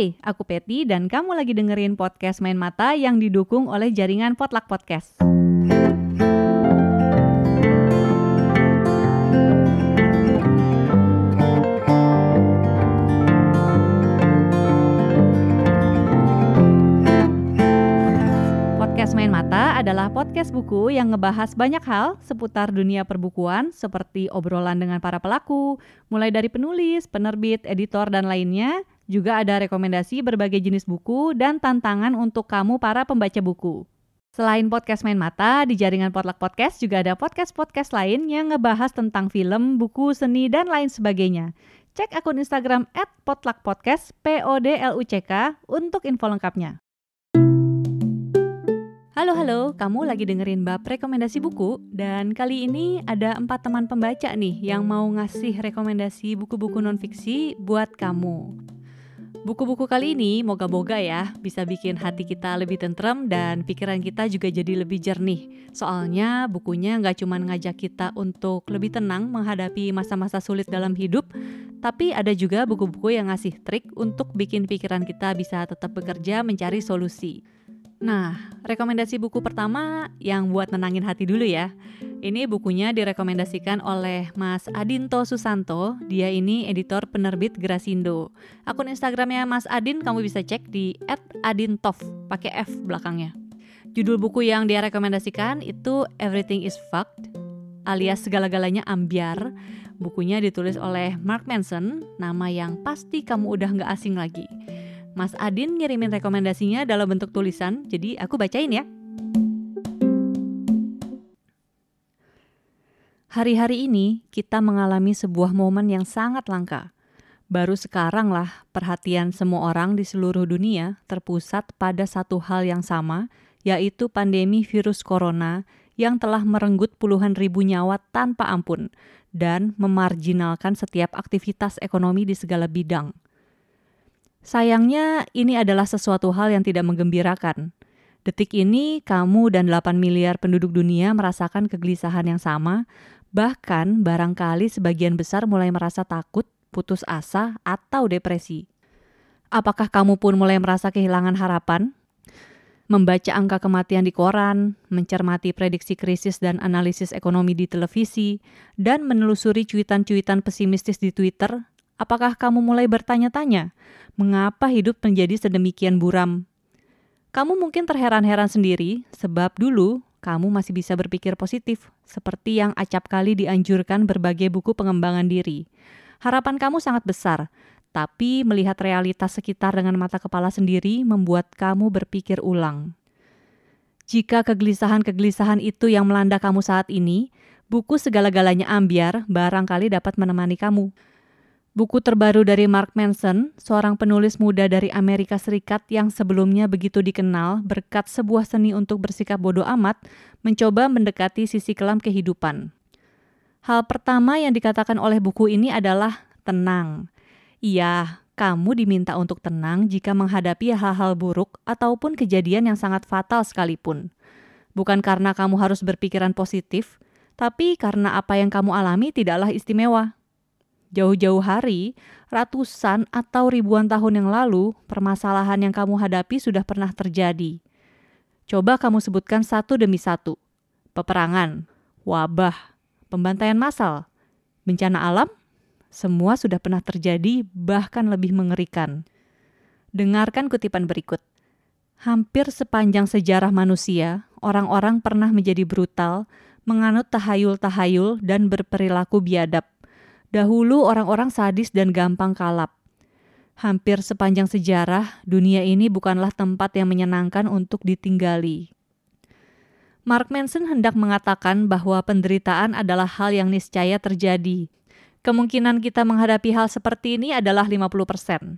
Hai, aku Peti dan kamu lagi dengerin podcast Main Mata yang didukung oleh jaringan Potluck Podcast. Podcast Main Mata adalah podcast buku yang ngebahas banyak hal seputar dunia perbukuan seperti obrolan dengan para pelaku, mulai dari penulis, penerbit, editor, dan lainnya. Juga ada rekomendasi berbagai jenis buku dan tantangan untuk kamu para pembaca buku. Selain podcast Main Mata, di jaringan Potluck Podcast juga ada podcast-podcast lain yang ngebahas tentang film, buku, seni, dan lain sebagainya. Cek akun Instagram at potluckpodcast, P-O-D-L-U-C-K, untuk info lengkapnya. Halo halo, kamu lagi dengerin bab rekomendasi buku dan kali ini ada empat teman pembaca nih yang mau ngasih rekomendasi buku-buku nonfiksi buat kamu. Buku-buku kali ini moga-moga ya bisa bikin hati kita lebih tentrem dan pikiran kita juga jadi lebih jernih. Soalnya bukunya nggak cuma ngajak kita untuk lebih tenang menghadapi masa-masa sulit dalam hidup, tapi ada juga buku-buku yang ngasih trik untuk bikin pikiran kita bisa tetap bekerja mencari solusi. Nah, rekomendasi buku pertama yang buat nenangin hati dulu ya. Ini bukunya direkomendasikan oleh Mas Adinto Susanto. Dia ini editor penerbit Grasindo. Akun Instagramnya Mas Adin kamu bisa cek di @adintov pakai F belakangnya. Judul buku yang dia rekomendasikan itu Everything is Fucked alias segala-galanya ambiar. Bukunya ditulis oleh Mark Manson, nama yang pasti kamu udah nggak asing lagi. Mas Adin ngirimin rekomendasinya dalam bentuk tulisan, jadi aku bacain ya. Hari-hari ini kita mengalami sebuah momen yang sangat langka. Baru sekarang lah perhatian semua orang di seluruh dunia terpusat pada satu hal yang sama, yaitu pandemi virus corona yang telah merenggut puluhan ribu nyawa tanpa ampun dan memarjinalkan setiap aktivitas ekonomi di segala bidang. Sayangnya, ini adalah sesuatu hal yang tidak menggembirakan. Detik ini, kamu dan 8 miliar penduduk dunia merasakan kegelisahan yang sama, bahkan barangkali sebagian besar mulai merasa takut, putus asa, atau depresi. Apakah kamu pun mulai merasa kehilangan harapan? Membaca angka kematian di koran, mencermati prediksi krisis dan analisis ekonomi di televisi, dan menelusuri cuitan-cuitan pesimistis di Twitter Apakah kamu mulai bertanya-tanya, mengapa hidup menjadi sedemikian buram? Kamu mungkin terheran-heran sendiri, sebab dulu kamu masih bisa berpikir positif, seperti yang acap kali dianjurkan berbagai buku pengembangan diri. Harapan kamu sangat besar, tapi melihat realitas sekitar dengan mata kepala sendiri membuat kamu berpikir ulang. Jika kegelisahan-kegelisahan itu yang melanda kamu saat ini, buku segala-galanya ambiar barangkali dapat menemani kamu. Buku terbaru dari Mark Manson, seorang penulis muda dari Amerika Serikat yang sebelumnya begitu dikenal berkat sebuah seni untuk bersikap bodoh amat, mencoba mendekati sisi kelam kehidupan. Hal pertama yang dikatakan oleh buku ini adalah tenang. Iya, kamu diminta untuk tenang jika menghadapi hal-hal buruk ataupun kejadian yang sangat fatal sekalipun. Bukan karena kamu harus berpikiran positif, tapi karena apa yang kamu alami tidaklah istimewa Jauh-jauh hari, ratusan atau ribuan tahun yang lalu, permasalahan yang kamu hadapi sudah pernah terjadi. Coba kamu sebutkan satu demi satu. Peperangan, wabah, pembantaian massal, bencana alam, semua sudah pernah terjadi bahkan lebih mengerikan. Dengarkan kutipan berikut. Hampir sepanjang sejarah manusia, orang-orang pernah menjadi brutal, menganut tahayul-tahayul dan berperilaku biadab Dahulu orang-orang sadis dan gampang kalap. Hampir sepanjang sejarah, dunia ini bukanlah tempat yang menyenangkan untuk ditinggali. Mark Manson hendak mengatakan bahwa penderitaan adalah hal yang niscaya terjadi. Kemungkinan kita menghadapi hal seperti ini adalah 50%.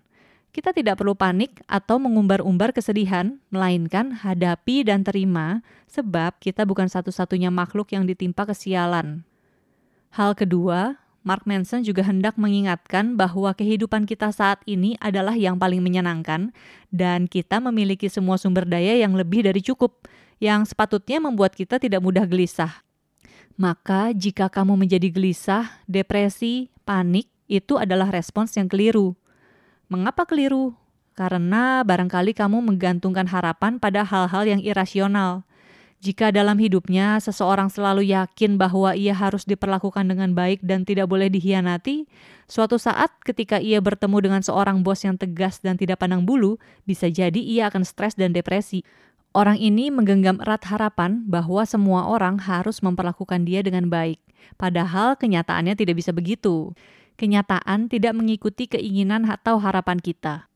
Kita tidak perlu panik atau mengumbar-umbar kesedihan, melainkan hadapi dan terima sebab kita bukan satu-satunya makhluk yang ditimpa kesialan. Hal kedua, Mark Manson juga hendak mengingatkan bahwa kehidupan kita saat ini adalah yang paling menyenangkan dan kita memiliki semua sumber daya yang lebih dari cukup yang sepatutnya membuat kita tidak mudah gelisah. Maka jika kamu menjadi gelisah, depresi, panik, itu adalah respons yang keliru. Mengapa keliru? karena barangkali kamu menggantungkan harapan pada hal-hal yang irasional. Jika dalam hidupnya seseorang selalu yakin bahwa ia harus diperlakukan dengan baik dan tidak boleh dihianati, suatu saat ketika ia bertemu dengan seorang bos yang tegas dan tidak pandang bulu, bisa jadi ia akan stres dan depresi. Orang ini menggenggam erat harapan bahwa semua orang harus memperlakukan dia dengan baik, padahal kenyataannya tidak bisa begitu kenyataan tidak mengikuti keinginan atau harapan kita.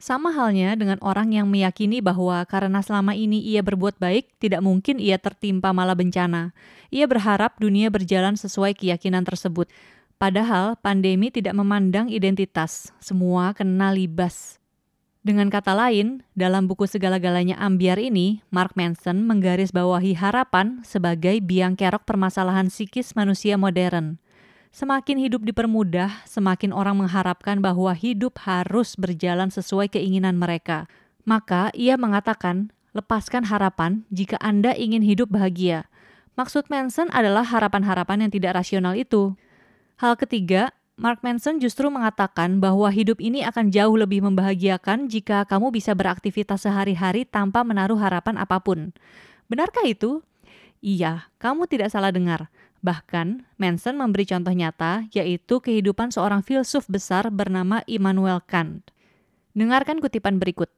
Sama halnya dengan orang yang meyakini bahwa karena selama ini ia berbuat baik, tidak mungkin ia tertimpa malah bencana. Ia berharap dunia berjalan sesuai keyakinan tersebut. Padahal pandemi tidak memandang identitas, semua kena libas. Dengan kata lain, dalam buku Segala-galanya Ambiar ini, Mark Manson menggarisbawahi harapan sebagai biang kerok permasalahan psikis manusia modern. Semakin hidup dipermudah, semakin orang mengharapkan bahwa hidup harus berjalan sesuai keinginan mereka. Maka ia mengatakan, lepaskan harapan jika Anda ingin hidup bahagia. Maksud Manson adalah harapan-harapan yang tidak rasional itu. Hal ketiga, Mark Manson justru mengatakan bahwa hidup ini akan jauh lebih membahagiakan jika kamu bisa beraktivitas sehari-hari tanpa menaruh harapan apa pun. Benarkah itu? Iya, kamu tidak salah dengar. Bahkan, Manson memberi contoh nyata, yaitu kehidupan seorang filsuf besar bernama Immanuel Kant. Dengarkan kutipan berikut.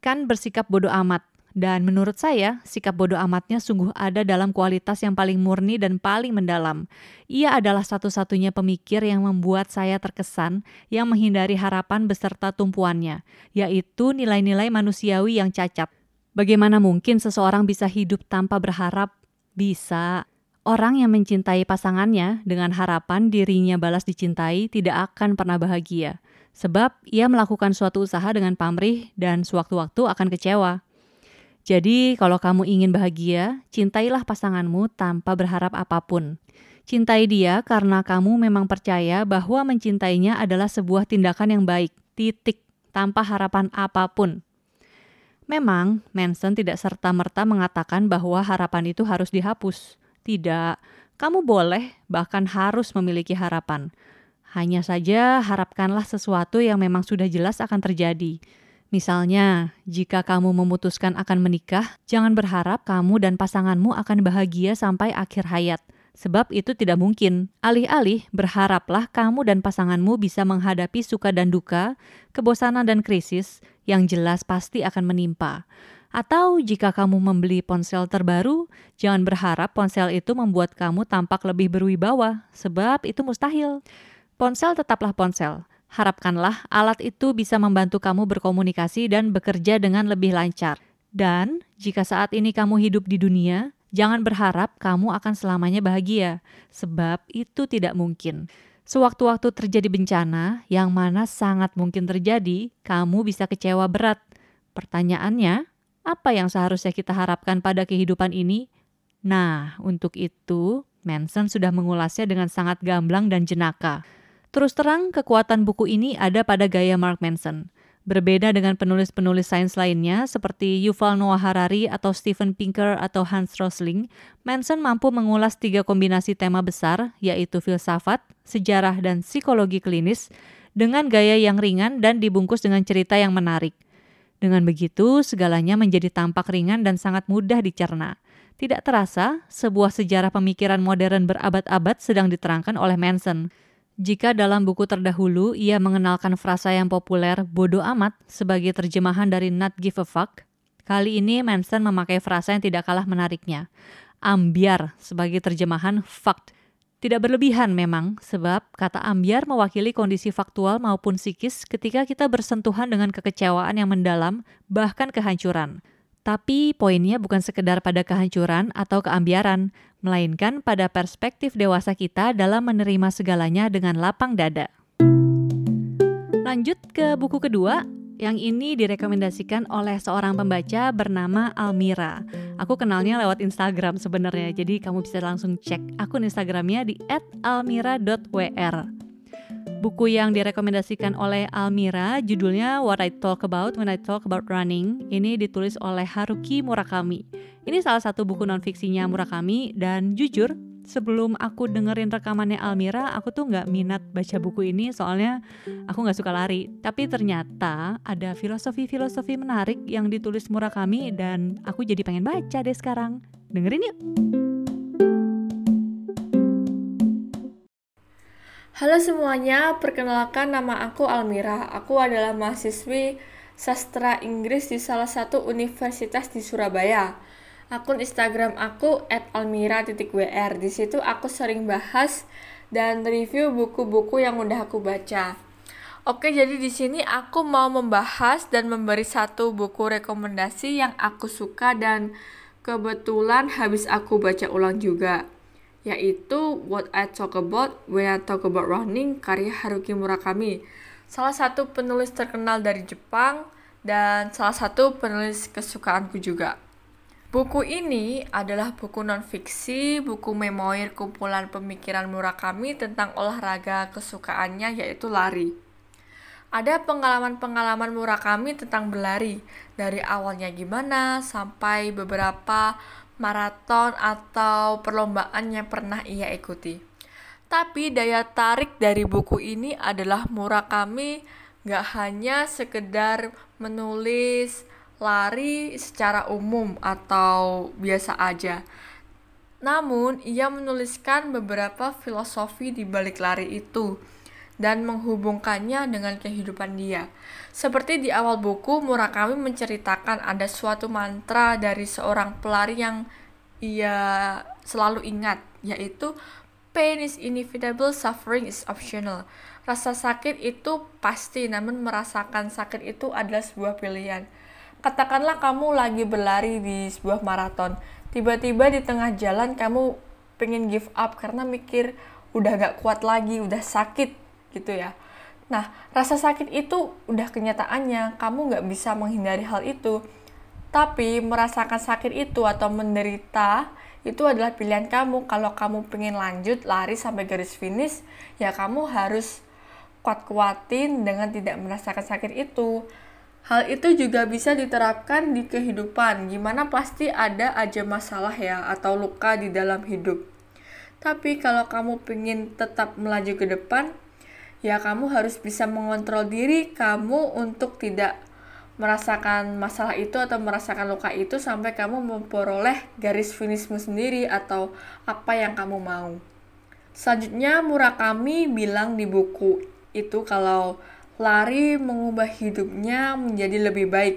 Kant bersikap bodoh amat, dan menurut saya, sikap bodoh amatnya sungguh ada dalam kualitas yang paling murni dan paling mendalam. Ia adalah satu-satunya pemikir yang membuat saya terkesan yang menghindari harapan beserta tumpuannya, yaitu nilai-nilai manusiawi yang cacat. Bagaimana mungkin seseorang bisa hidup tanpa berharap? Bisa, Orang yang mencintai pasangannya dengan harapan dirinya balas dicintai tidak akan pernah bahagia, sebab ia melakukan suatu usaha dengan pamrih dan sewaktu-waktu akan kecewa. Jadi, kalau kamu ingin bahagia, cintailah pasanganmu tanpa berharap apa pun. Cintai dia karena kamu memang percaya bahwa mencintainya adalah sebuah tindakan yang baik, titik, tanpa harapan apa pun. Memang, Manson tidak serta-merta mengatakan bahwa harapan itu harus dihapus. Tidak, kamu boleh bahkan harus memiliki harapan. Hanya saja harapkanlah sesuatu yang memang sudah jelas akan terjadi. Misalnya, jika kamu memutuskan akan menikah, jangan berharap kamu dan pasanganmu akan bahagia sampai akhir hayat, sebab itu tidak mungkin. Alih-alih, berharaplah kamu dan pasanganmu bisa menghadapi suka dan duka, kebosanan dan krisis yang jelas pasti akan menimpa. Atau jika kamu membeli ponsel terbaru, jangan berharap ponsel itu membuat kamu tampak lebih berwibawa, sebab itu mustahil. Ponsel tetaplah ponsel. Harapkanlah alat itu bisa membantu kamu berkomunikasi dan bekerja dengan lebih lancar. Dan jika saat ini kamu hidup di dunia, jangan berharap kamu akan selamanya bahagia, sebab itu tidak mungkin. Sewaktu-waktu terjadi bencana, yang mana sangat mungkin terjadi, kamu bisa kecewa berat. Pertanyaannya, apa yang seharusnya kita harapkan pada kehidupan ini? Nah, untuk itu, Manson sudah mengulasnya dengan sangat gamblang dan jenaka. Terus terang, kekuatan buku ini ada pada gaya Mark Manson. Berbeda dengan penulis-penulis sains lainnya seperti Yuval Noah Harari atau Steven Pinker atau Hans Rosling, Manson mampu mengulas tiga kombinasi tema besar, yaitu filsafat, sejarah, dan psikologi klinis, dengan gaya yang ringan dan dibungkus dengan cerita yang menarik – dengan begitu, segalanya menjadi tampak ringan dan sangat mudah dicerna. Tidak terasa, sebuah sejarah pemikiran modern berabad-abad sedang diterangkan oleh Manson. Jika dalam buku terdahulu ia mengenalkan frasa yang populer bodoh amat sebagai terjemahan dari not give a fuck, kali ini Manson memakai frasa yang tidak kalah menariknya. Ambiar sebagai terjemahan fucked tidak berlebihan memang, sebab kata ambiar mewakili kondisi faktual maupun psikis ketika kita bersentuhan dengan kekecewaan yang mendalam, bahkan kehancuran. Tapi poinnya bukan sekedar pada kehancuran atau keambiaran, melainkan pada perspektif dewasa kita dalam menerima segalanya dengan lapang dada. Lanjut ke buku kedua, yang ini direkomendasikan oleh seorang pembaca bernama Almira. Aku kenalnya lewat Instagram sebenarnya, jadi kamu bisa langsung cek akun Instagramnya di @almira.wr. Buku yang direkomendasikan oleh Almira judulnya What I Talk About When I Talk About Running. Ini ditulis oleh Haruki Murakami. Ini salah satu buku nonfiksinya Murakami dan jujur sebelum aku dengerin rekamannya Almira, aku tuh nggak minat baca buku ini soalnya aku nggak suka lari. Tapi ternyata ada filosofi-filosofi menarik yang ditulis Murakami dan aku jadi pengen baca deh sekarang. Dengerin yuk! Halo semuanya, perkenalkan nama aku Almira. Aku adalah mahasiswi sastra Inggris di salah satu universitas di Surabaya akun Instagram aku @almira.wr. Di situ aku sering bahas dan review buku-buku yang udah aku baca. Oke, jadi di sini aku mau membahas dan memberi satu buku rekomendasi yang aku suka dan kebetulan habis aku baca ulang juga, yaitu What I Talk About When I Talk About Running karya Haruki Murakami. Salah satu penulis terkenal dari Jepang dan salah satu penulis kesukaanku juga. Buku ini adalah buku non-fiksi, buku memoir kumpulan pemikiran Murakami tentang olahraga kesukaannya yaitu lari. Ada pengalaman-pengalaman Murakami tentang berlari, dari awalnya gimana sampai beberapa maraton atau perlombaan yang pernah ia ikuti. Tapi daya tarik dari buku ini adalah Murakami gak hanya sekedar menulis lari secara umum atau biasa aja. Namun, ia menuliskan beberapa filosofi di balik lari itu dan menghubungkannya dengan kehidupan dia. Seperti di awal buku, Murakami menceritakan ada suatu mantra dari seorang pelari yang ia selalu ingat, yaitu pain is inevitable, suffering is optional. Rasa sakit itu pasti, namun merasakan sakit itu adalah sebuah pilihan katakanlah kamu lagi berlari di sebuah maraton tiba-tiba di tengah jalan kamu pengen give up karena mikir udah gak kuat lagi udah sakit gitu ya. Nah rasa sakit itu udah kenyataannya kamu gak bisa menghindari hal itu. Tapi merasakan sakit itu atau menderita itu adalah pilihan kamu. Kalau kamu pengen lanjut lari sampai garis finish ya kamu harus kuat-kuatin dengan tidak merasakan sakit itu Hal itu juga bisa diterapkan di kehidupan, gimana pasti ada aja masalah ya atau luka di dalam hidup. Tapi kalau kamu ingin tetap melaju ke depan, ya kamu harus bisa mengontrol diri kamu untuk tidak merasakan masalah itu atau merasakan luka itu sampai kamu memperoleh garis finishmu sendiri atau apa yang kamu mau. Selanjutnya Murakami bilang di buku itu kalau lari mengubah hidupnya menjadi lebih baik.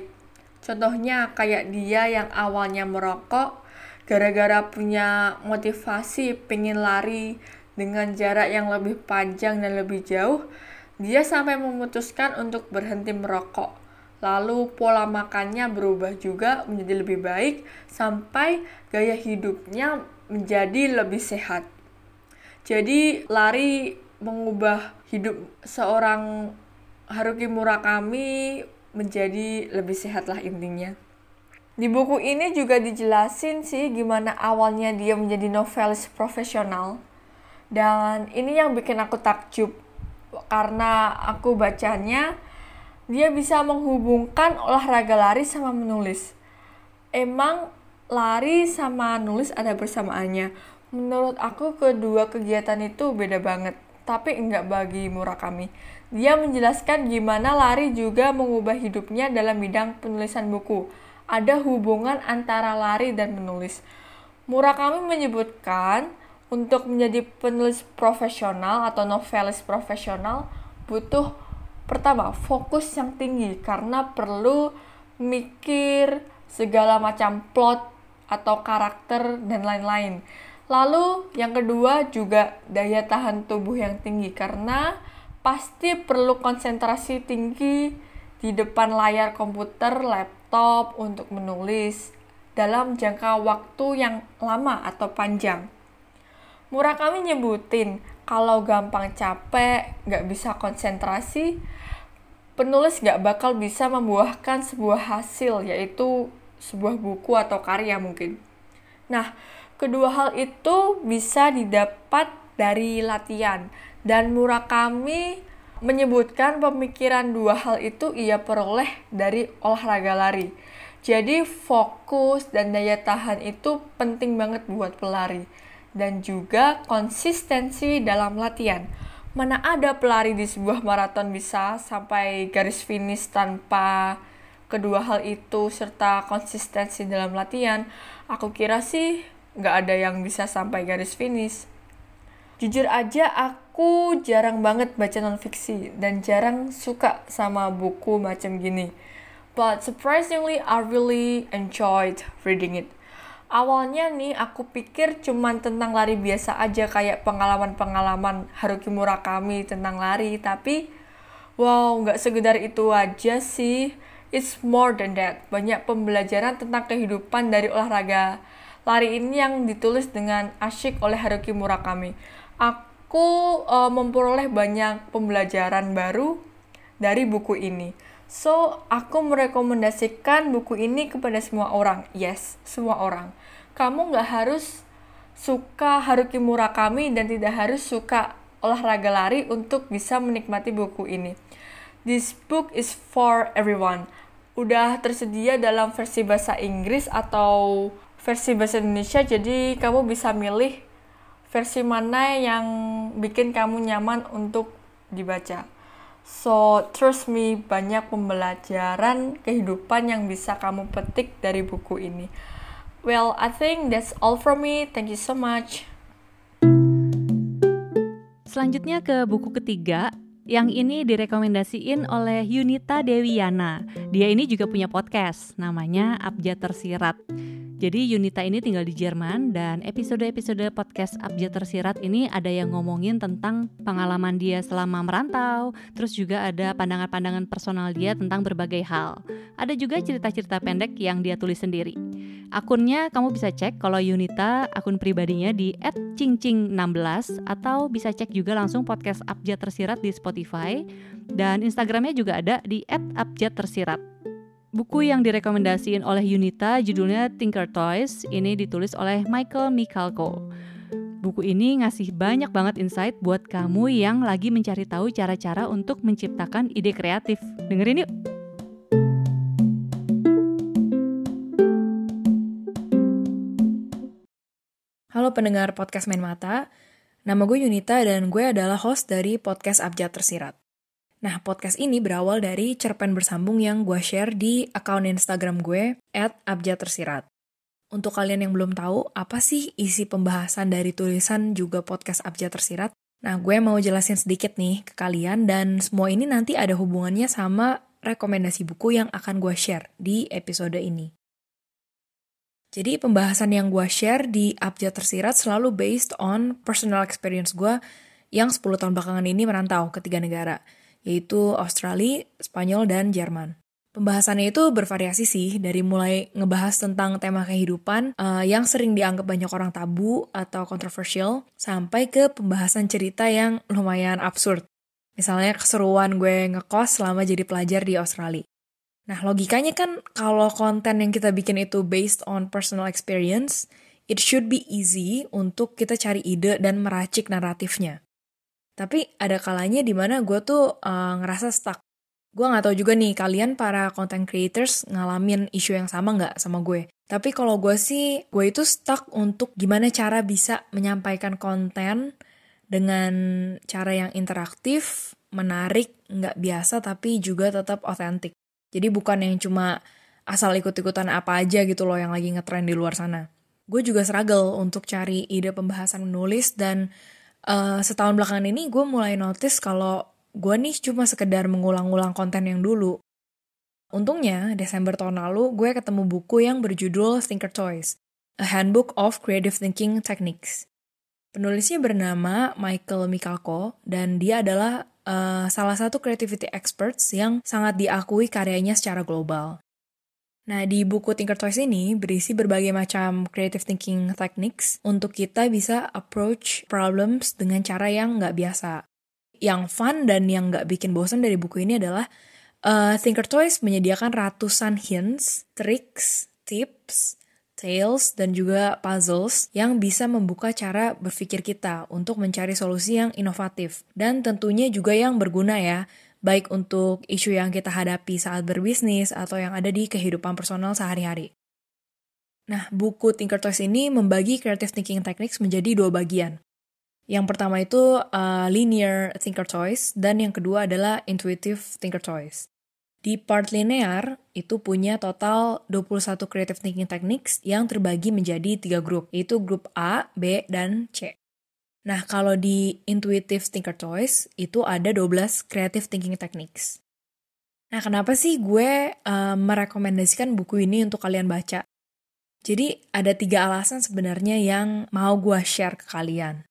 Contohnya kayak dia yang awalnya merokok, gara-gara punya motivasi pengen lari dengan jarak yang lebih panjang dan lebih jauh, dia sampai memutuskan untuk berhenti merokok. Lalu pola makannya berubah juga menjadi lebih baik sampai gaya hidupnya menjadi lebih sehat. Jadi lari mengubah hidup seorang Haruki Murakami menjadi lebih sehat lah intinya. Di buku ini juga dijelasin sih gimana awalnya dia menjadi novelis profesional. Dan ini yang bikin aku takjub karena aku bacanya dia bisa menghubungkan olahraga lari sama menulis. Emang lari sama nulis ada bersamaannya. Menurut aku kedua kegiatan itu beda banget, tapi enggak bagi Murakami. Dia menjelaskan gimana lari juga mengubah hidupnya dalam bidang penulisan buku. Ada hubungan antara lari dan menulis. Murakami menyebutkan untuk menjadi penulis profesional atau novelis profesional butuh pertama fokus yang tinggi karena perlu mikir segala macam plot atau karakter dan lain-lain. Lalu yang kedua juga daya tahan tubuh yang tinggi karena pasti perlu konsentrasi tinggi di depan layar komputer, laptop untuk menulis dalam jangka waktu yang lama atau panjang. Murakami nyebutin kalau gampang capek, nggak bisa konsentrasi, penulis nggak bakal bisa membuahkan sebuah hasil, yaitu sebuah buku atau karya mungkin. Nah, kedua hal itu bisa didapat dari latihan dan Murakami menyebutkan pemikiran dua hal itu ia peroleh dari olahraga lari. Jadi fokus dan daya tahan itu penting banget buat pelari. dan juga konsistensi dalam latihan. Mana ada pelari di sebuah maraton bisa sampai garis finish tanpa kedua hal itu serta konsistensi dalam latihan? Aku kira sih nggak ada yang bisa sampai garis finish. Jujur aja aku jarang banget baca non-fiksi dan jarang suka sama buku macam gini. But surprisingly, I really enjoyed reading it. Awalnya nih aku pikir cuman tentang lari biasa aja kayak pengalaman-pengalaman Haruki Murakami tentang lari tapi wow nggak sekedar itu aja sih. It's more than that. Banyak pembelajaran tentang kehidupan dari olahraga lari ini yang ditulis dengan asyik oleh Haruki Murakami aku uh, memperoleh banyak pembelajaran baru dari buku ini So, aku merekomendasikan buku ini kepada semua orang. Yes, semua orang kamu nggak harus suka Haruki Murakami dan tidak harus suka olahraga lari untuk bisa menikmati buku ini. This book is for everyone. Udah tersedia dalam versi bahasa Inggris atau versi bahasa Indonesia, jadi kamu bisa milih versi mana yang bikin kamu nyaman untuk dibaca. So, trust me, banyak pembelajaran kehidupan yang bisa kamu petik dari buku ini. Well, I think that's all from me. Thank you so much. Selanjutnya ke buku ketiga, yang ini direkomendasiin oleh Yunita Dewiana. Dia ini juga punya podcast, namanya Abjad Tersirat. Jadi Yunita ini tinggal di Jerman dan episode-episode podcast Abjad Tersirat ini ada yang ngomongin tentang pengalaman dia selama merantau, terus juga ada pandangan-pandangan personal dia tentang berbagai hal. Ada juga cerita-cerita pendek yang dia tulis sendiri. Akunnya kamu bisa cek kalau Yunita akun pribadinya di @cingcing16 atau bisa cek juga langsung podcast Abjad Tersirat di Spotify dan Instagramnya juga ada di @abjadtersirat. Buku yang direkomendasiin oleh Yunita judulnya Tinker Toys, ini ditulis oleh Michael Michalko. Buku ini ngasih banyak banget insight buat kamu yang lagi mencari tahu cara-cara untuk menciptakan ide kreatif. Dengerin yuk! Halo pendengar podcast Main Mata, nama gue Yunita dan gue adalah host dari podcast Abjad Tersirat. Nah, podcast ini berawal dari cerpen bersambung yang gue share di akun Instagram gue, at abjadtersirat. Untuk kalian yang belum tahu, apa sih isi pembahasan dari tulisan juga podcast Abjad Tersirat? Nah, gue mau jelasin sedikit nih ke kalian dan semua ini nanti ada hubungannya sama rekomendasi buku yang akan gue share di episode ini. Jadi pembahasan yang gue share di Abjad Tersirat selalu based on personal experience gue yang 10 tahun belakangan ini merantau ke tiga negara yaitu Australia, Spanyol, dan Jerman. Pembahasannya itu bervariasi sih, dari mulai ngebahas tentang tema kehidupan uh, yang sering dianggap banyak orang tabu atau kontroversial, sampai ke pembahasan cerita yang lumayan absurd. Misalnya keseruan gue ngekos selama jadi pelajar di Australia. Nah, logikanya kan kalau konten yang kita bikin itu based on personal experience, it should be easy untuk kita cari ide dan meracik naratifnya. Tapi ada kalanya di mana gue tuh uh, ngerasa stuck. Gue gak tahu juga nih kalian para content creators ngalamin isu yang sama nggak sama gue. Tapi kalau gue sih, gue itu stuck untuk gimana cara bisa menyampaikan konten dengan cara yang interaktif, menarik, nggak biasa tapi juga tetap otentik. Jadi bukan yang cuma asal ikut-ikutan apa aja gitu loh yang lagi ngetrend di luar sana. Gue juga struggle untuk cari ide pembahasan menulis dan uh, setahun belakangan ini gue mulai notice kalau gue nih cuma sekedar mengulang-ulang konten yang dulu. Untungnya, Desember tahun lalu gue ketemu buku yang berjudul Thinker Toys, A Handbook of Creative Thinking Techniques. Penulisnya bernama Michael Michalko, dan dia adalah uh, salah satu creativity experts yang sangat diakui karyanya secara global. Nah, di buku Tinker Toys ini berisi berbagai macam creative thinking techniques untuk kita bisa approach problems dengan cara yang nggak biasa. Yang fun dan yang nggak bikin bosan dari buku ini adalah uh, Thinker Toys menyediakan ratusan hints, tricks, tips, tales, dan juga puzzles yang bisa membuka cara berpikir kita untuk mencari solusi yang inovatif. Dan tentunya juga yang berguna ya, baik untuk isu yang kita hadapi saat berbisnis atau yang ada di kehidupan personal sehari-hari. Nah, buku Thinker Choice ini membagi creative thinking techniques menjadi dua bagian. Yang pertama itu uh, linear thinker choice dan yang kedua adalah intuitive thinker choice. Di part linear itu punya total 21 creative thinking techniques yang terbagi menjadi tiga grup, yaitu grup A, B, dan C. Nah, kalau di intuitive thinker choice itu ada 12 creative thinking techniques. Nah, kenapa sih gue uh, merekomendasikan buku ini untuk kalian baca? Jadi ada tiga alasan sebenarnya yang mau gue share ke kalian.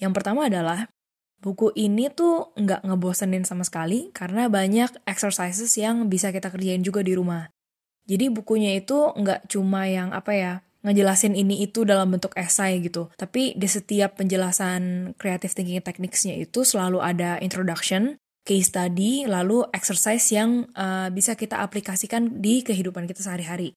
Yang pertama adalah buku ini tuh nggak ngebosenin sama sekali karena banyak exercises yang bisa kita kerjain juga di rumah. Jadi bukunya itu nggak cuma yang apa ya ngejelasin ini itu dalam bentuk esai gitu. Tapi di setiap penjelasan creative thinking techniques-nya itu selalu ada introduction, case study, lalu exercise yang uh, bisa kita aplikasikan di kehidupan kita sehari-hari.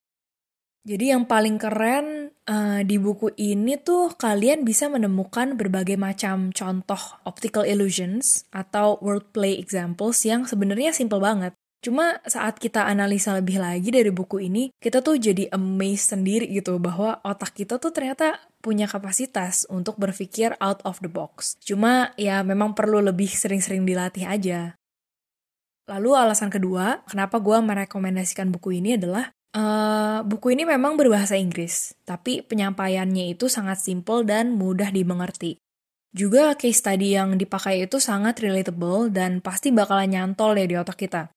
Jadi yang paling keren uh, di buku ini tuh kalian bisa menemukan berbagai macam contoh optical illusions atau wordplay examples yang sebenarnya simple banget. Cuma saat kita analisa lebih lagi dari buku ini, kita tuh jadi amazed sendiri gitu bahwa otak kita tuh ternyata punya kapasitas untuk berpikir out of the box. Cuma ya memang perlu lebih sering-sering dilatih aja. Lalu alasan kedua, kenapa gue merekomendasikan buku ini adalah Uh, buku ini memang berbahasa Inggris, tapi penyampaiannya itu sangat simple dan mudah dimengerti. Juga case study yang dipakai itu sangat relatable dan pasti bakalan nyantol ya di otak kita.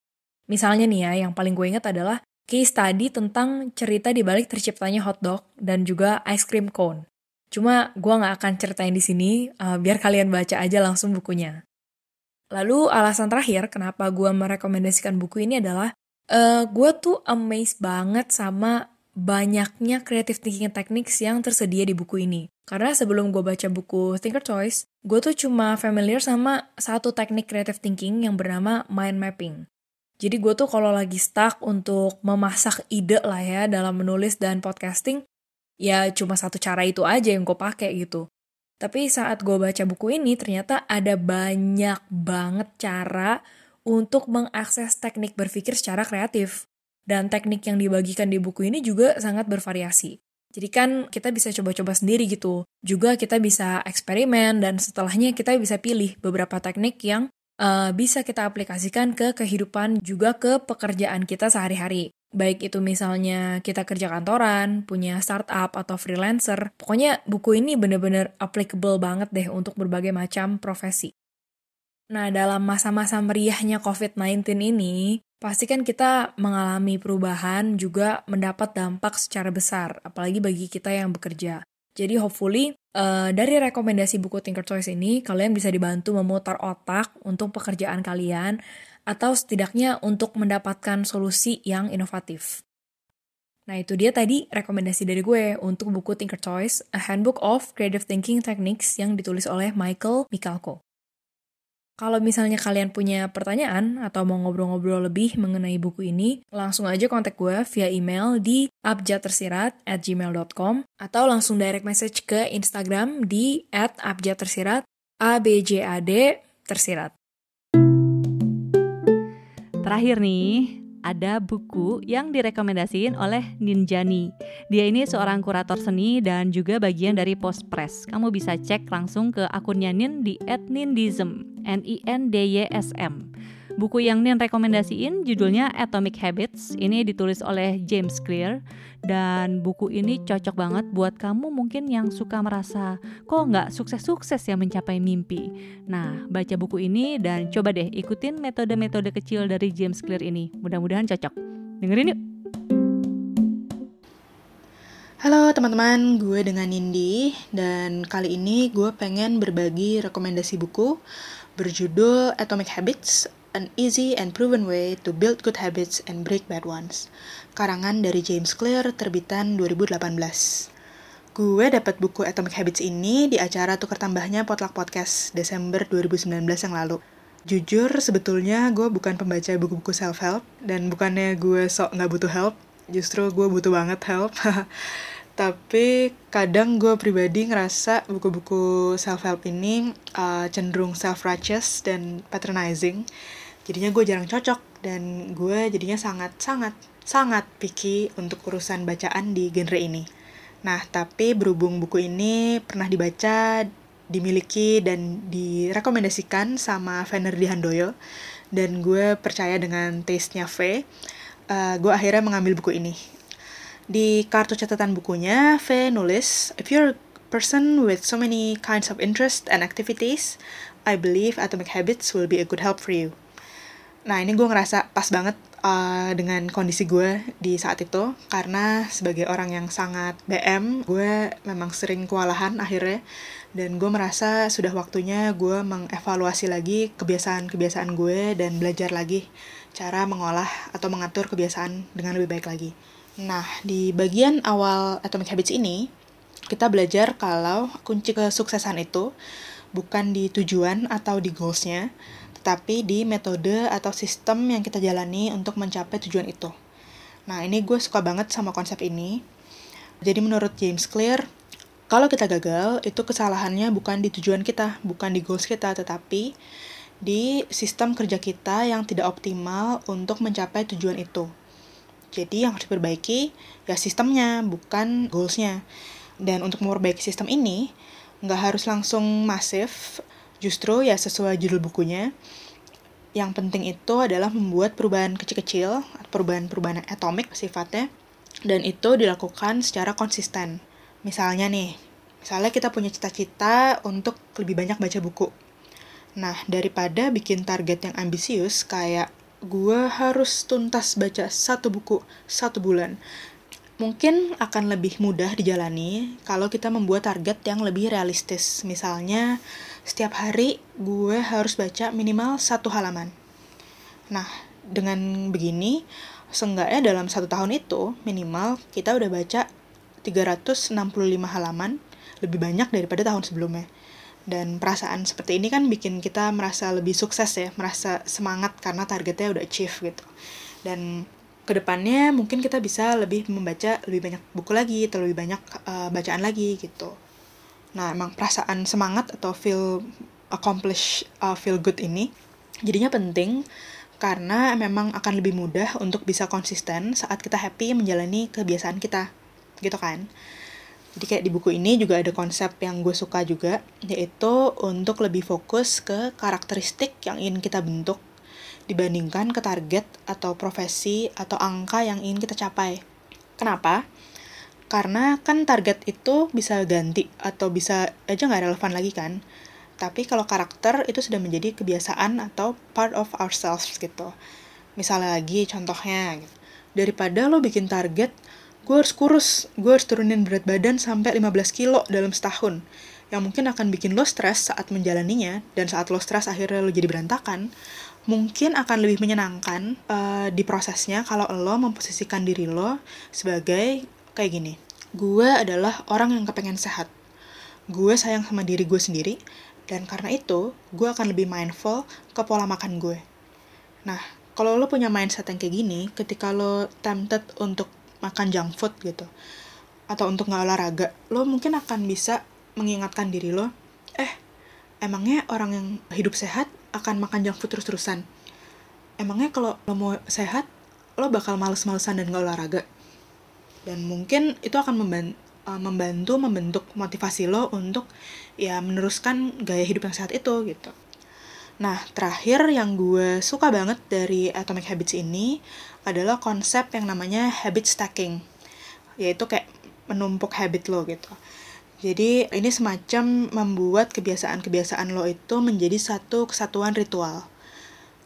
Misalnya nih ya, yang paling gue ingat adalah case study tentang cerita di balik terciptanya hotdog dan juga ice cream cone. Cuma gue nggak akan ceritain di sini, uh, biar kalian baca aja langsung bukunya. Lalu alasan terakhir kenapa gue merekomendasikan buku ini adalah uh, gue tuh amazed banget sama banyaknya creative thinking techniques yang tersedia di buku ini. Karena sebelum gue baca buku Thinker Choice, gue tuh cuma familiar sama satu teknik creative thinking yang bernama mind mapping. Jadi gue tuh kalau lagi stuck untuk memasak ide lah ya dalam menulis dan podcasting, ya cuma satu cara itu aja yang gue pakai gitu. Tapi saat gue baca buku ini, ternyata ada banyak banget cara untuk mengakses teknik berpikir secara kreatif. Dan teknik yang dibagikan di buku ini juga sangat bervariasi. Jadi kan kita bisa coba-coba sendiri gitu. Juga kita bisa eksperimen dan setelahnya kita bisa pilih beberapa teknik yang uh, bisa kita aplikasikan ke kehidupan juga ke pekerjaan kita sehari-hari. Baik itu misalnya kita kerja kantoran, punya startup atau freelancer. Pokoknya buku ini bener-bener applicable banget deh untuk berbagai macam profesi. Nah, dalam masa-masa meriahnya COVID-19 ini, pasti kan kita mengalami perubahan juga mendapat dampak secara besar, apalagi bagi kita yang bekerja. Jadi hopefully uh, dari rekomendasi buku Thinker Choice ini, kalian bisa dibantu memutar otak untuk pekerjaan kalian, atau setidaknya untuk mendapatkan solusi yang inovatif. Nah itu dia tadi rekomendasi dari gue untuk buku Thinker Choice, A Handbook of Creative Thinking Techniques yang ditulis oleh Michael Michalko. Kalau misalnya kalian punya pertanyaan atau mau ngobrol-ngobrol lebih mengenai buku ini, langsung aja kontak gue via email di abjadtersirat at gmail.com atau langsung direct message ke Instagram di at abjadtersirat, A-B-J-A-D, tersirat. Terakhir nih, ada buku yang direkomendasiin oleh Ninjani. Dia ini seorang kurator seni dan juga bagian dari Postpress. Kamu bisa cek langsung ke akunnya Nin di @nindism, N I N D Y S M. Buku yang Nin rekomendasiin judulnya Atomic Habits. Ini ditulis oleh James Clear dan buku ini cocok banget buat kamu mungkin yang suka merasa kok nggak sukses-sukses ya mencapai mimpi. Nah, baca buku ini dan coba deh ikutin metode-metode kecil dari James Clear ini. Mudah-mudahan cocok. Dengerin yuk. Halo teman-teman, gue dengan Nindi dan kali ini gue pengen berbagi rekomendasi buku berjudul Atomic Habits An Easy and Proven Way to Build Good Habits and Break Bad Ones. Karangan dari James Clear, terbitan 2018. Gue dapat buku Atomic Habits ini di acara tukar tambahnya Potluck Podcast Desember 2019 yang lalu. Jujur, sebetulnya gue bukan pembaca buku-buku self-help, dan bukannya gue sok nggak butuh help, justru gue butuh banget help. tapi kadang gue pribadi ngerasa buku-buku self-help ini uh, cenderung self-righteous dan patronizing jadinya gue jarang cocok dan gue jadinya sangat sangat sangat picky untuk urusan bacaan di genre ini Nah, tapi berhubung buku ini pernah dibaca, dimiliki, dan direkomendasikan sama Venerdi Handoyo, dan gue percaya dengan taste-nya V, uh, gue akhirnya mengambil buku ini. Di kartu catatan bukunya, V nulis, If you're a person with so many kinds of interest and activities, I believe Atomic Habits will be a good help for you. Nah, ini gue ngerasa pas banget uh, dengan kondisi gue di saat itu karena sebagai orang yang sangat BM gue memang sering kewalahan akhirnya dan gue merasa sudah waktunya gue mengevaluasi lagi kebiasaan-kebiasaan gue dan belajar lagi cara mengolah atau mengatur kebiasaan dengan lebih baik lagi. Nah, di bagian awal Atomic Habits ini, kita belajar kalau kunci kesuksesan itu bukan di tujuan atau di goalsnya, tetapi di metode atau sistem yang kita jalani untuk mencapai tujuan itu. Nah, ini gue suka banget sama konsep ini. Jadi menurut James Clear, kalau kita gagal, itu kesalahannya bukan di tujuan kita, bukan di goals kita, tetapi di sistem kerja kita yang tidak optimal untuk mencapai tujuan itu. Jadi yang harus diperbaiki ya sistemnya, bukan goalsnya. Dan untuk memperbaiki sistem ini, nggak harus langsung masif, Justru ya sesuai judul bukunya, yang penting itu adalah membuat perubahan kecil-kecil, perubahan-perubahan atomik sifatnya, dan itu dilakukan secara konsisten. Misalnya nih, misalnya kita punya cita-cita untuk lebih banyak baca buku. Nah, daripada bikin target yang ambisius kayak gue harus tuntas baca satu buku satu bulan, mungkin akan lebih mudah dijalani kalau kita membuat target yang lebih realistis. Misalnya, setiap hari gue harus baca minimal satu halaman. Nah, dengan begini, seenggaknya dalam satu tahun itu, minimal kita udah baca 365 halaman, lebih banyak daripada tahun sebelumnya. Dan perasaan seperti ini kan bikin kita merasa lebih sukses ya, merasa semangat karena targetnya udah achieve gitu. Dan ke depannya mungkin kita bisa lebih membaca lebih banyak buku lagi atau lebih banyak uh, bacaan lagi gitu nah emang perasaan semangat atau feel accomplish uh, feel good ini jadinya penting karena memang akan lebih mudah untuk bisa konsisten saat kita happy menjalani kebiasaan kita gitu kan jadi kayak di buku ini juga ada konsep yang gue suka juga yaitu untuk lebih fokus ke karakteristik yang ingin kita bentuk dibandingkan ke target atau profesi atau angka yang ingin kita capai. Kenapa? Karena kan target itu bisa ganti atau bisa aja nggak relevan lagi kan. Tapi kalau karakter itu sudah menjadi kebiasaan atau part of ourselves gitu. Misalnya lagi contohnya, gitu. daripada lo bikin target, gue harus kurus, gue harus turunin berat badan sampai 15 kilo dalam setahun yang mungkin akan bikin lo stres saat menjalaninya dan saat lo stres akhirnya lo jadi berantakan mungkin akan lebih menyenangkan uh, di prosesnya kalau lo memposisikan diri lo sebagai kayak gini. Gue adalah orang yang kepengen sehat. Gue sayang sama diri gue sendiri, dan karena itu, gue akan lebih mindful ke pola makan gue. Nah, kalau lo punya mindset yang kayak gini, ketika lo tempted untuk makan junk food gitu, atau untuk nggak olahraga, lo mungkin akan bisa mengingatkan diri lo, eh, emangnya orang yang hidup sehat akan makan junk food terus-terusan. Emangnya kalau lo mau sehat, lo bakal males-malesan dan gak olahraga. Dan mungkin itu akan membantu, uh, membantu membentuk motivasi lo untuk ya meneruskan gaya hidup yang sehat itu gitu. Nah, terakhir yang gue suka banget dari Atomic Habits ini adalah konsep yang namanya habit stacking. Yaitu kayak menumpuk habit lo gitu. Jadi ini semacam membuat kebiasaan-kebiasaan lo itu menjadi satu kesatuan ritual.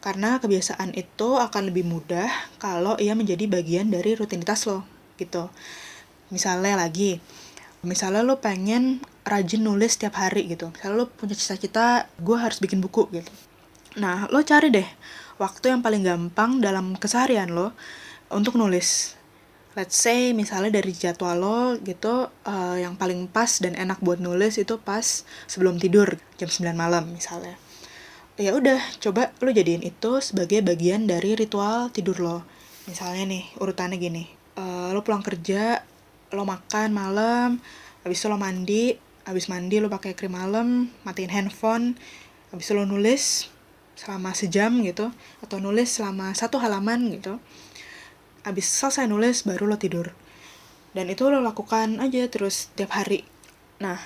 Karena kebiasaan itu akan lebih mudah kalau ia menjadi bagian dari rutinitas lo gitu. Misalnya lagi, misalnya lo pengen rajin nulis setiap hari gitu. Misalnya lo punya cita-cita gue harus bikin buku gitu. Nah, lo cari deh waktu yang paling gampang dalam keseharian lo untuk nulis let's say misalnya dari jadwal lo gitu uh, yang paling pas dan enak buat nulis itu pas sebelum tidur jam 9 malam misalnya ya udah coba lo jadiin itu sebagai bagian dari ritual tidur lo misalnya nih urutannya gini uh, lo pulang kerja lo makan malam habis itu lo mandi habis mandi lo pakai krim malam matiin handphone habis itu lo nulis selama sejam gitu atau nulis selama satu halaman gitu. Abis selesai nulis baru lo tidur. Dan itu lo lakukan aja terus tiap hari. Nah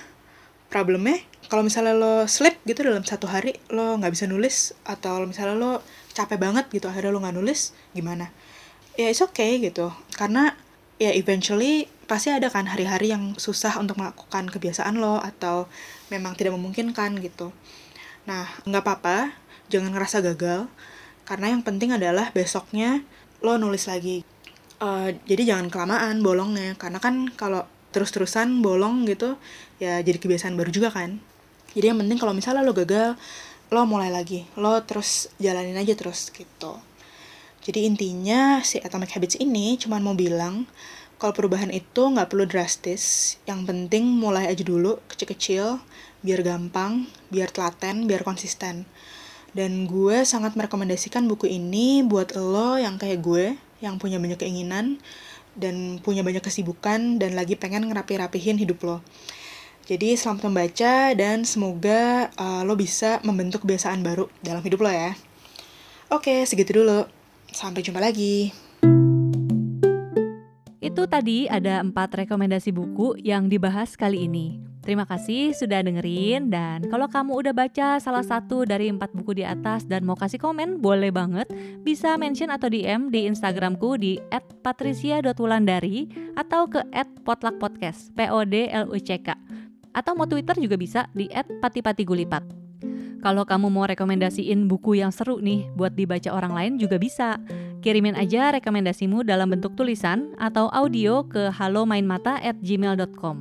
problemnya kalau misalnya lo slip gitu dalam satu hari lo nggak bisa nulis atau misalnya lo capek banget gitu akhirnya lo nggak nulis gimana ya it's okay gitu. Karena ya eventually pasti ada kan hari-hari yang susah untuk melakukan kebiasaan lo atau memang tidak memungkinkan gitu. Nah nggak apa-apa jangan ngerasa gagal. Karena yang penting adalah besoknya lo nulis lagi. Uh, jadi jangan kelamaan bolongnya. Karena kan kalau terus-terusan bolong gitu ya jadi kebiasaan baru juga kan. Jadi yang penting kalau misalnya lo gagal lo mulai lagi. Lo terus jalanin aja terus gitu jadi intinya si Atomic Habits ini cuma mau bilang kalau perubahan itu nggak perlu drastis yang penting mulai aja dulu kecil-kecil biar gampang biar telaten biar konsisten dan gue sangat merekomendasikan buku ini buat lo yang kayak gue yang punya banyak keinginan dan punya banyak kesibukan dan lagi pengen ngerapi-rapihin hidup lo. Jadi selamat membaca dan semoga uh, lo bisa membentuk kebiasaan baru dalam hidup lo ya. Oke, segitu dulu. Sampai jumpa lagi. Itu tadi ada empat rekomendasi buku yang dibahas kali ini. Terima kasih sudah dengerin dan kalau kamu udah baca salah satu dari empat buku di atas dan mau kasih komen, boleh banget bisa mention atau DM di Instagramku di @patricia.wulandari atau ke @potluckpodcast, P O D L U C K. Atau mau Twitter juga bisa di @patipatigulipat. Kalau kamu mau rekomendasiin buku yang seru nih buat dibaca orang lain juga bisa. Kirimin aja rekomendasimu dalam bentuk tulisan atau audio ke halomainmata@gmail.com.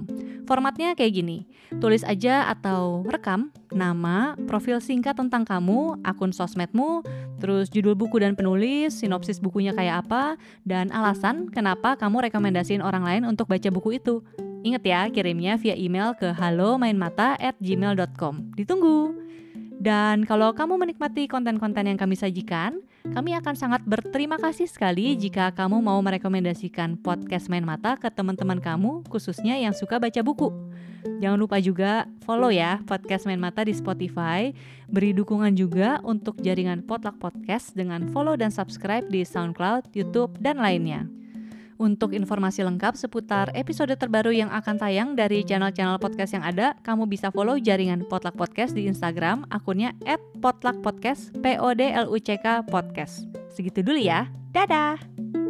Formatnya kayak gini, tulis aja atau rekam nama, profil singkat tentang kamu, akun sosmedmu, terus judul buku dan penulis, sinopsis bukunya kayak apa, dan alasan kenapa kamu rekomendasiin orang lain untuk baca buku itu. Ingat ya, kirimnya via email ke halomainmata@gmail.com. Ditunggu. Dan kalau kamu menikmati konten-konten yang kami sajikan, kami akan sangat berterima kasih sekali jika kamu mau merekomendasikan podcast Main Mata ke teman-teman kamu, khususnya yang suka baca buku. Jangan lupa juga follow ya podcast Main Mata di Spotify. Beri dukungan juga untuk jaringan Potluck Podcast dengan follow dan subscribe di SoundCloud, YouTube, dan lainnya. Untuk informasi lengkap seputar episode terbaru yang akan tayang dari channel-channel podcast yang ada, kamu bisa follow jaringan Potluck Podcast di Instagram, akunnya @potluckpodcast, P O D L U C K podcast. Segitu dulu ya. Dadah.